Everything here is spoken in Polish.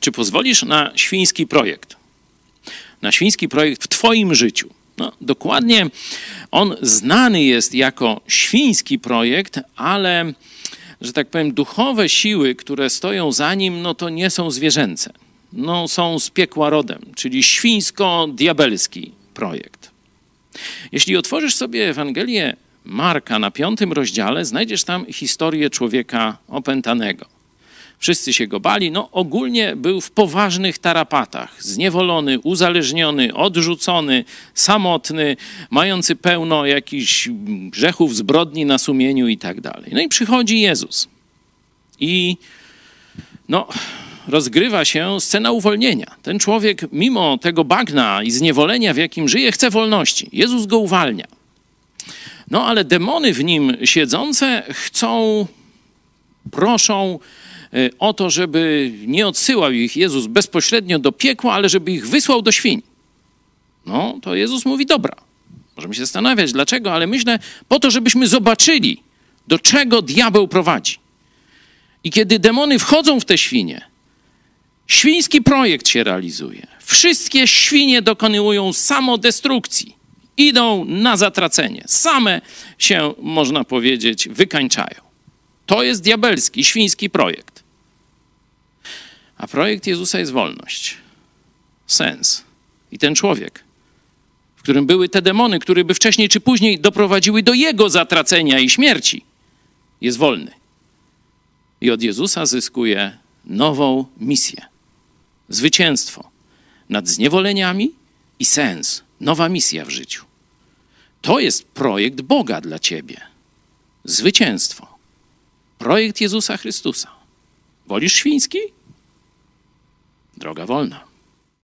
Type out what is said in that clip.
Czy pozwolisz na świński projekt? Na świński projekt w Twoim życiu. No, dokładnie on znany jest jako świński projekt, ale, że tak powiem, duchowe siły, które stoją za nim, no to nie są zwierzęce. No, są z piekła rodem, czyli świńsko-diabelski projekt. Jeśli otworzysz sobie Ewangelię Marka na piątym rozdziale, znajdziesz tam historię człowieka opętanego wszyscy się go bali. No ogólnie był w poważnych tarapatach, zniewolony, uzależniony, odrzucony, samotny, mający pełno jakichś grzechów, zbrodni na sumieniu i tak dalej. No i przychodzi Jezus i no rozgrywa się scena uwolnienia. Ten człowiek, mimo tego bagna i zniewolenia, w jakim żyje, chce wolności. Jezus go uwalnia. No ale demony w nim siedzące chcą, proszą, Y, o to, żeby nie odsyłał ich Jezus bezpośrednio do piekła, ale żeby ich wysłał do świń. No, to Jezus mówi, dobra. Możemy się zastanawiać, dlaczego, ale myślę, po to, żebyśmy zobaczyli, do czego diabeł prowadzi. I kiedy demony wchodzą w te świnie, świński projekt się realizuje. Wszystkie świnie dokonują samodestrukcji. Idą na zatracenie. Same się, można powiedzieć, wykańczają. To jest diabelski, świński projekt. A projekt Jezusa jest wolność, sens. I ten człowiek, w którym były te demony, które by wcześniej czy później doprowadziły do jego zatracenia i śmierci, jest wolny. I od Jezusa zyskuje nową misję zwycięstwo nad zniewoleniami i sens, nowa misja w życiu. To jest projekt Boga dla ciebie. Zwycięstwo. Projekt Jezusa Chrystusa. Wolisz świński? droga wolna.